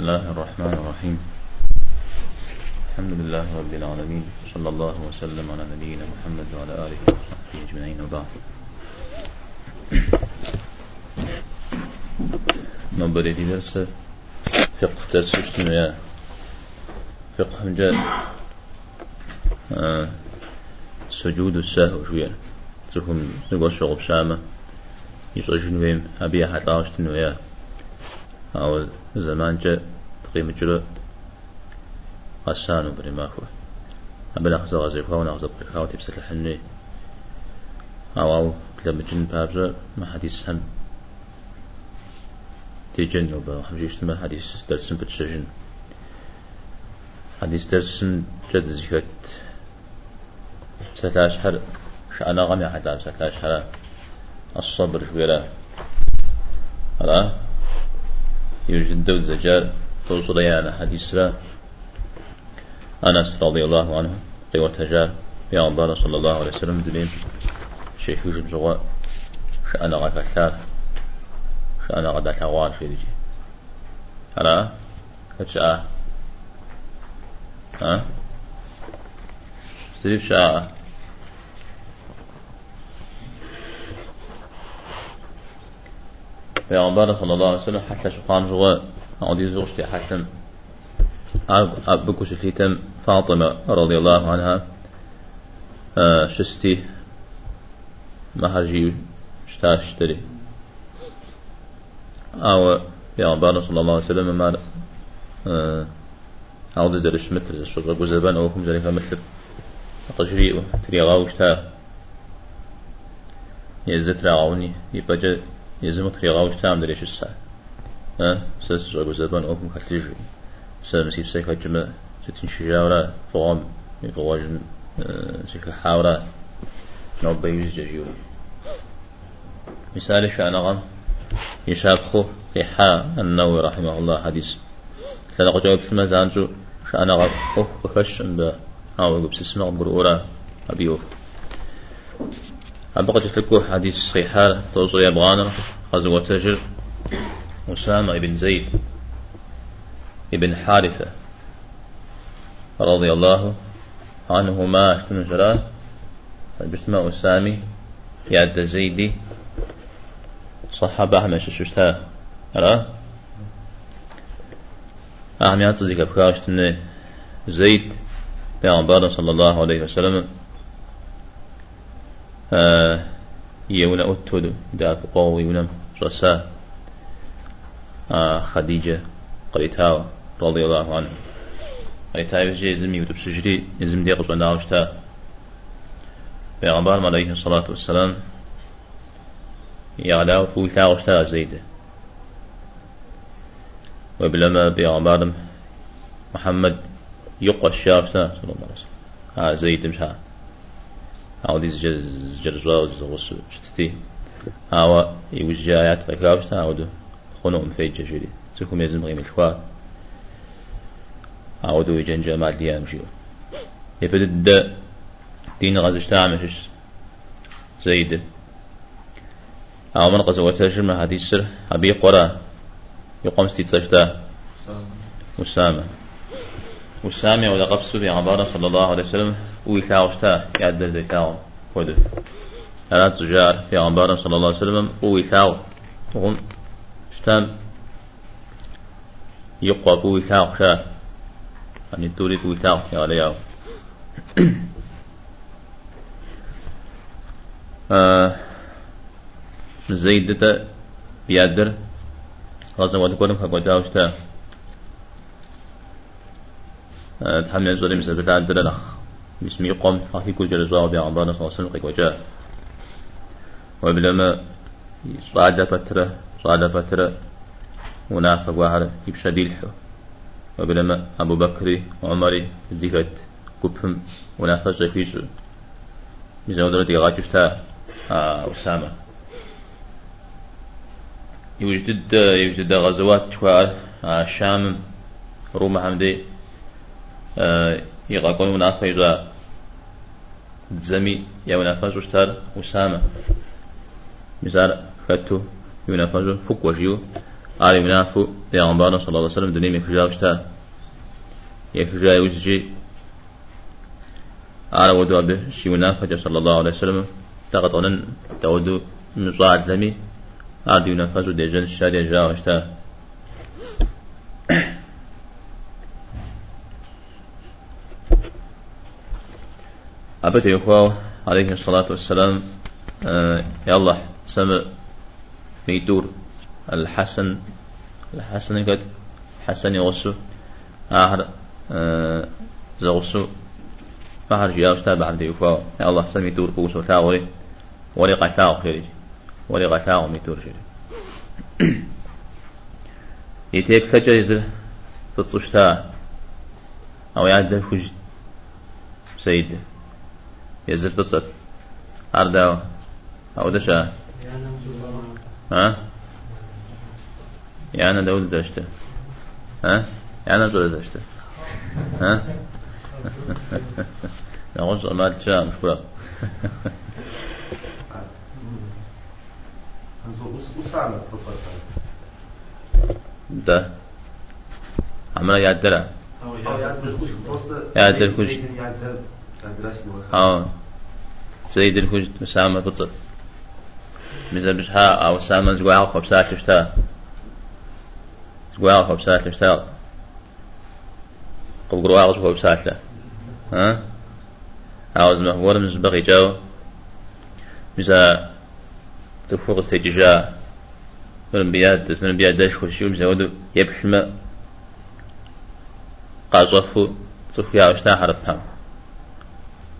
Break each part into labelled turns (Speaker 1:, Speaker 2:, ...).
Speaker 1: الله الرحمن الرحيم الحمد لله رب العالمين صلى الله وسلم على نبينا محمد وعلى آله وصحبه أجمعين وبعد نبرة درس فقه درس اجتماعي فقه آه سجود السهو شوية تكون نقول شغل شامة يشغل ويم أبي أحد عاشتنويا أو زمان جاء تقيم جلو قسانو بري ماكو أبدا خزا غزي فاو نغزا بري خاو تبسل الحني أو أو كلام جن بابزا ما حديث هم تيجن وبا خمجيش ما حديث درسن بتشجن حديث درسن جد زكت ستاش حر شأنا غمي حتى ستاش حر الصبر شويرا هلا يوجد دو الزجار توصل يعني حديث أنس رضي الله عنه قوة تجار الله صلى الله عليه وسلم دلين شيخ يوجد زغاء شأنا غا كثار شأنا غدا ثوار في دي هلا كتشاء ها؟ سيف شاء پیامبر صلی الله علیه وسلم حتى شقان زغا عودي زوجتي حتى أب أبكو شفيتم فاطمة رضي الله عنها آه شستي مهرجي شتاشتري أو پیامبر صلی الله علیه وسلم ما آه عودي زرش متر شغل جزبان أو هم زريفا مثل تجريء تريغاوشتا يزت راعوني يبقى يزم تريغاوش تام دريش الساعة ها؟ سس جاكو زبان أوكم خليجي سام سيف سيك هجمة ستين شجاورة فغام. فغاجن سيك حاورة. نوب بيوز جاجيو. مثال شأنغم يشابخو في حا النووي رحمه الله حديث. تلقى جواب في مزانجو شأنغم أوه بخش عند هاو يقول بسسمع برورا أبيوه أبقى تلكو حديث صحيحة توصل يبغانا غزوة تجر أسامة بن زيد ابن حارثة رضي الله عنهما. اشتن جرا بسمة أسامي ياد زيدي صحابة أحمد ششتا أرى؟ أهم يعطي بكاشتن زيد بيعبار صلى الله عليه وسلم. يونا أتود داك قوي يونا رسا آه خديجة قريتها رضي الله عنها. قريتها يجي زمي ودب سجري زم دي قصوا ناوشتا. بيغمبار عليه الصلاة والسلام يعلاو فول تاوشتا زيدة. وبلما بيغمبار محمد يقوى الشافتا صلى الله عليه وسلم. ها زيد مشها عودي جرز جرزوا وزغوس شتتي هاوا يوجي آيات بكاوشتا عودو خنوم في جشري تكم يزم غيم الخوا عودو يجن جمال ديام شيو يبدد دين غزشتا عمشش زيد أو من قزوة تشرم هذه السر أبي قرى يقوم ستيتسجدا أسامة أسامة ولا قبسو في عبارة صلى الله عليه وسلم. ويثاوشتا يعد زي ثاو خذ. أنا تجار في عبارة صلى الله عليه وسلم. ويثاو وهم شتام يقوى ويثاو شا. يعني توريد ويثاو يا لياو آه زيد دتا بيادر. غزا ودكورم فقوة داوشتا تحمل زوري مثل بتاع الدلالة باسم يقوم أخي كل جل زوار صلى الله وسلم وجاء. وبلما صعد فترة صعد فترة ونافق واحد يبشى ديلحو وبلما أبو بكر وعمر ذكرت كبهم ونافق زكيش ميزان درجة غاجشتا أسامة. يوجد غزوات شوار الشام روم حمدي. يغاقون منافع يزا زمي يا منافع وشتار وسامة مثال خدتو ينافع فوق وجيو. آري منافو بيغمبارنا صلى الله عليه وسلم دنيم يكجا وشتا يكجا يوجي آرى ودو أبي شي منافجة صلى الله عليه وسلم. تغط أنن تودو مصاعد زمي. ينفذوا دي جن الشارع جا وشتا أبت يخواه عليه الصلاة والسلام آه الله سمع ميتور الحسن الحسن قد حسن يغسو آخر آه زغسو فهر جياوش تابع عبد يخواه الله سمع ميتور قوسو تاوري ولي قتاو خيري ولي قتاو ميتور خيري يتيك فجر تتصشتا أو يعدل فجد سيد يزر تتصت أرداو أو دشا ها؟ يعني دول زشته ها؟ يعني دول زشته ها؟ نغش ما تشاء مش برا ده. عملا يعدلها. يعدل كوش آه. سيد الكوش مسامة بطل مزا بشها أو سامن زقوا خبسات شتا زقوا خبسات شتا قبقروا عاوز خبسات له ها؟ عاوز مهور من زبغي جو مزا تفوق استججا من بياد من بياد داش خشيو مزا ودو يبحلم قاصفو صفيا وشتا حرفها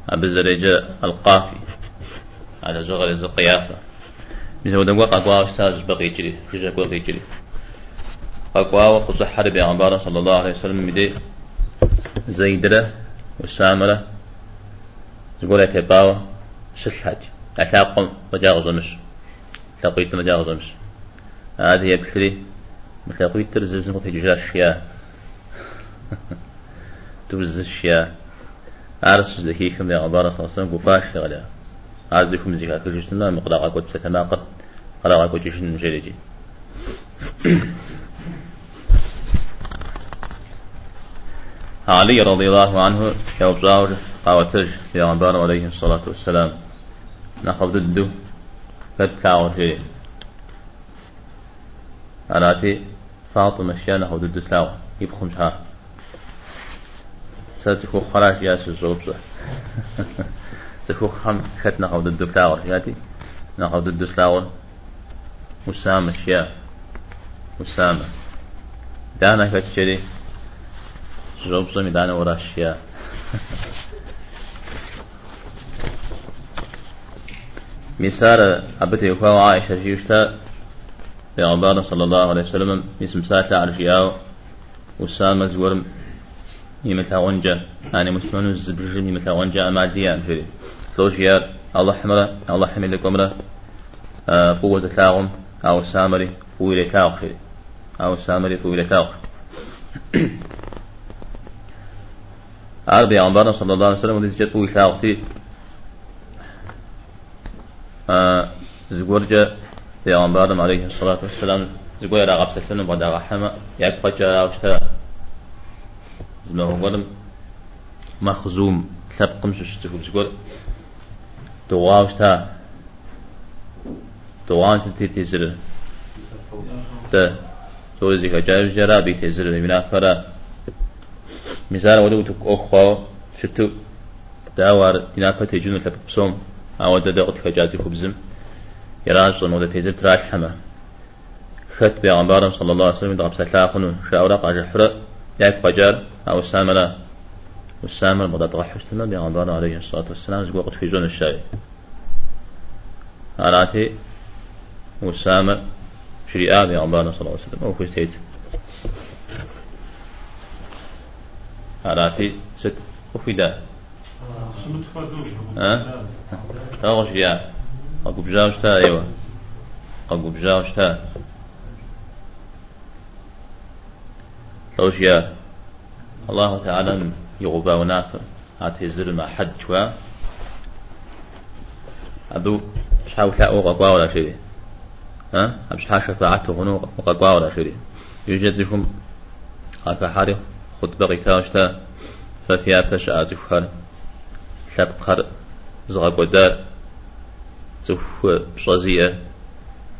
Speaker 1: أبزرجة القافي على زغر الزقيافة مثل دم وقع قوا أستاذ بقي جري فجأة قوا جري قوا وقصة حرب عبارة صلى الله عليه وسلم مدي زيدرة والسامرة تقول باوا شش حاج أتاقم مجاغ زمش تقيت مجاغ زمش هذه يكثري مثل قيت ترزز في ججار شيا ترزز الشيا أرس زكيكم يا عبارة صلى الله عليه وسلم قفاش غلا عازكم زكاة كل جسنا مقدار قد ستماقت قدر قد جشن جريجي علي رضي الله عنه يوبزاور قاوتج يا عبارة عليه الصلاة والسلام. نخل ضده فتكاو شيء أراتي فاطمة شيانة ضد سلاو. يبخم شهر. ساتكو خراش ياسو زوبزه سكو خم خت ضد فلاور ياتي ضد سلاور مسامة شيا مسامة دانا كتشري زوبزه مدانا ورا الشيا مسار أبتي يخوى عائشة جيوشتا بيغبار صلى الله عليه وسلم اسم ساتة على شياو وسامة زورم يمثل ونجا. أنا مسلمان الزبرجم يمثل ونجا. أما ديان في توجيار الله حمرة الله حمل لكم آه قوة تاغم. أو سامري. قوة تاغ أو سامري قوة تاغ عربي عمبارنا صلى الله عليه وسلم. وديس جت قوة تاغ آه زغورجا يا عمبارنا عليه الصلاة والسلام. زغورجا رغب سلسلنا بعد رحمة يكبر جاء وشتا زما مخزوم تبقم ششتكو زغور دواوش تا دواوش تي تزر تا تو زي كجاي جرا بي تزر من فرا مثال ودو تك أخوا شتو. داوار دينا فتا جنو تبقسوم أو دا دغت كجازي كبزم يراج صن ودا تزر تراش حما. خت بيغمبارم صلى الله عليه وسلم دغب سلاخن شاورق اجحرق ياك بجار أو ساملا والسامر بدا تغحش تما بيغمبار عليه الصلاة والسلام زي وقت في زون الشاي. أراتي والسامر شريعة بيغمبار صلى الله عليه وسلم أو كستيت أراتي ست وفدا ها؟ أغش يا؟ أقوب جاوشتا أيوة. أقوب جاوشتا. توشيا الله تعالى يغبا ونافع هات هزر ما حد شوا أبو شاو لا أوغا ولا شيء. ها؟ أبش حاش شفاعته غنو وقاقوا ولا شري يوجد زيكم هكا حاري خطبة غيكاوشتا ففيها بش آزفخر شبقر زغب ودار زف بشازية.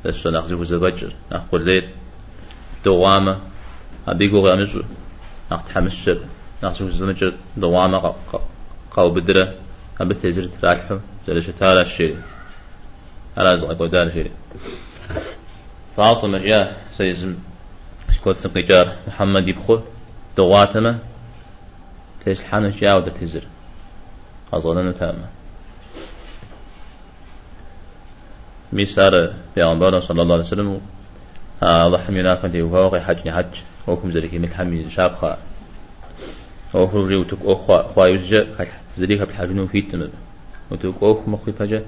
Speaker 1: بس نخزف زبجر نخبر ليت دوامة. أبيقو غامز نختحمس شر نخزف زبجر دوامة قاو بدرة. أبي تزر ترالحو زل شتارة الشيء على زغب ودار شيء فاطمة جاء سيزم. سكوت سقيجار محمد يبخو. دواتنا. تسلحان جاء ودا تزر أظلنا تاما. ميسار بيغمبر صلى الله عليه وسلم. الله حمينا فانتي وهو حج حج. وكم ذلك مثل حمي شابخا وهو ريوتك أخوا خوا يوزجا ذلك بحاجنو فيتم وتوك أخ مخي فجأة.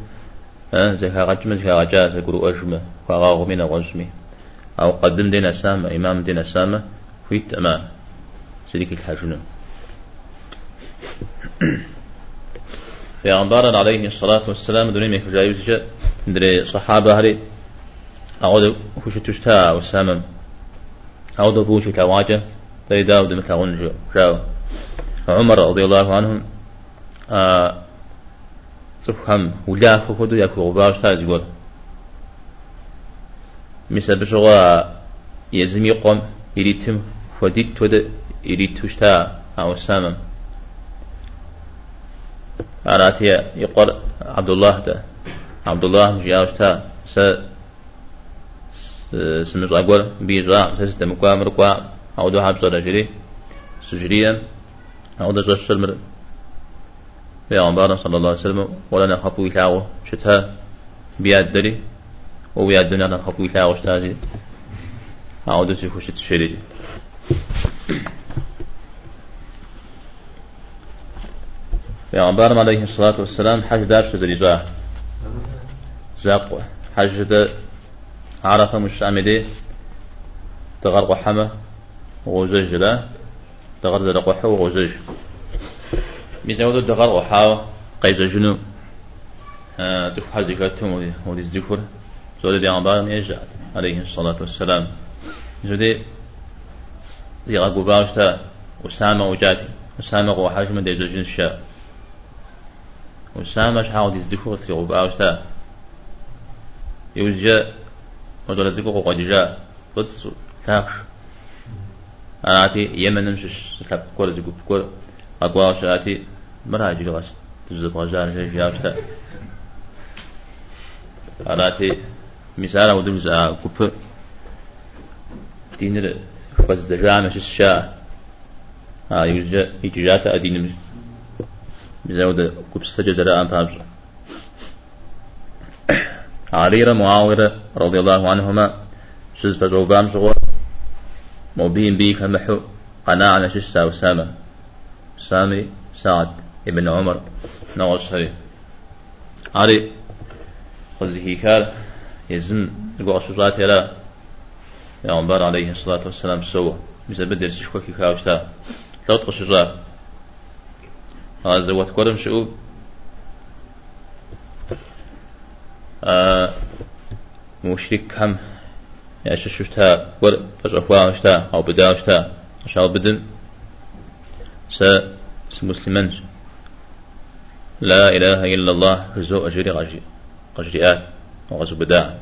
Speaker 1: زي غاجم زي غاجا تقولوا أجمع فغاغ من غزمي أو قدم دين أسامة إمام دين أسامة. فيت أمان سيدك الحاجنو پیغمبر عليه الصلاة والسلام دوني ميك جايوز جا دري صحابة هري أعود خوش تشتا وسامم أعود فوش كواجة دري داود مثل غنجو جاو عمر رضي الله عنهم آه تفهم ولا فخدو يكو غباش تاز يقول مثل بشغا يزمي قوم يريتم فديت تود يريد تشتا أو سامم. أراتي يقر عبد الله ده عبد الله جاوشتا س سمج أقول بيجا سيستم كوا مركوا أو دو حبس ولا جري سجريا أو دو جش المر في عمبارنا صلى الله عليه وسلم ولا نخافوا يلاعو شتها بياد دري وبياد دنيا نخافوا يلاعو شتازي أو دو سيخوش تشريجي پیامبرم عليه الصلاة والسلام حج دار شد رجاء زاق حج دا عرفة مش عمدي تغرق حمى وغزج لا تغرق رقحة وغزج ميزاودو تغرق حاو قيز جنو. تكو حج ذكرتهم ودي الذكر زود پیامبرم يجعل عليه الصلاة والسلام. زودي زي أبو باوشتا أسامة وجاتي أسامة وحاج من دي زوجين الشاء وسامش حاول يزدكو سيغو باوشتا. يوجا زيكو قد جاء قدس تاكش أنا أتي يمن نمشش سلاب كور زيكو كور أقواش أتي مراجي لغاس تجزب غزار جاي جاوشتا أنا أتي مثالا ودوز كوب دينر فز دجامش الشا يوجا يجاتا أدين مش بزود كبسة جزراء بابج علي معاوية رضي الله عنهما شز بجوبام شغل مبين بيك محو قناعة شش ساو سامة سامي سعد ابن عمر نوش هري علي خزي كار يزن يقول شجاعت يلا. يا عمر عليه الصلاة والسلام سوى. مثل بدر سيشكوكي كاوشتا. لو تقش شجاع. هذا وتكرم شو آه مشرك هم. يا ششتا ور فجأة وشتا أو بدا وشتا شاو بدن؟ س مسلمان لا إله إلا الله رزو أجري غجي قجريات وغزو بدا.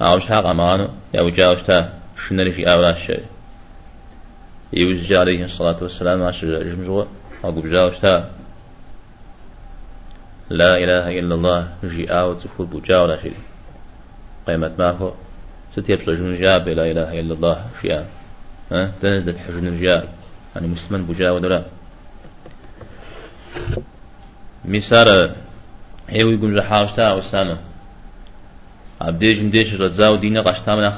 Speaker 1: أو شاق أمانو يا وجاوشتا شنري في أولا الشيء يوجد عليه الصلاة والسلام عشر جمجوة أقول جاوشتا لا إله إلا الله جي آو تفور بجاو لا شيء قيمة ماكو ستيب سجن جاب لا إله إلا الله شيئا ها؟ تنزل حجن الجاب يعني مسلم بجاو ولا مسار هيو يقوم جحاوشتا وسامة عبديج مديش رزاو دينا قشتا من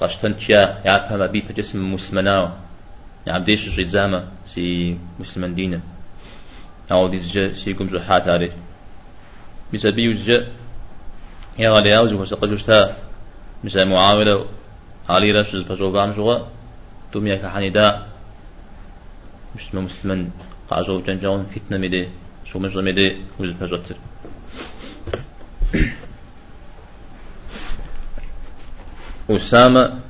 Speaker 1: قشتن تشيا يعرف ما بيت جسم مسلمناو. عبديش جزامة سي مسلمان دينا. أو دي زجا سيكم زحات عليه بسبي وزجا يا غالي أوز وسقج وشتا مسا معاولة. علي رش فسوق عن شغا توميا كحنيدا مش مسلمان قاعدوا جنجون فتنة مدي شو مش مدي وز فجوتر أسامة.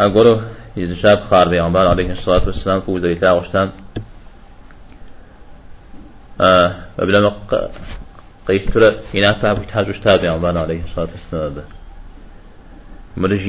Speaker 1: أقوله. يزشاب خار بيغمبار عليه الصلاة والسلام. فوز إيتا وشتان. آه وبلما قيستر إنا فابك تحاجو شتاب بيغمبار عليه الصلاة والسلام. مرجي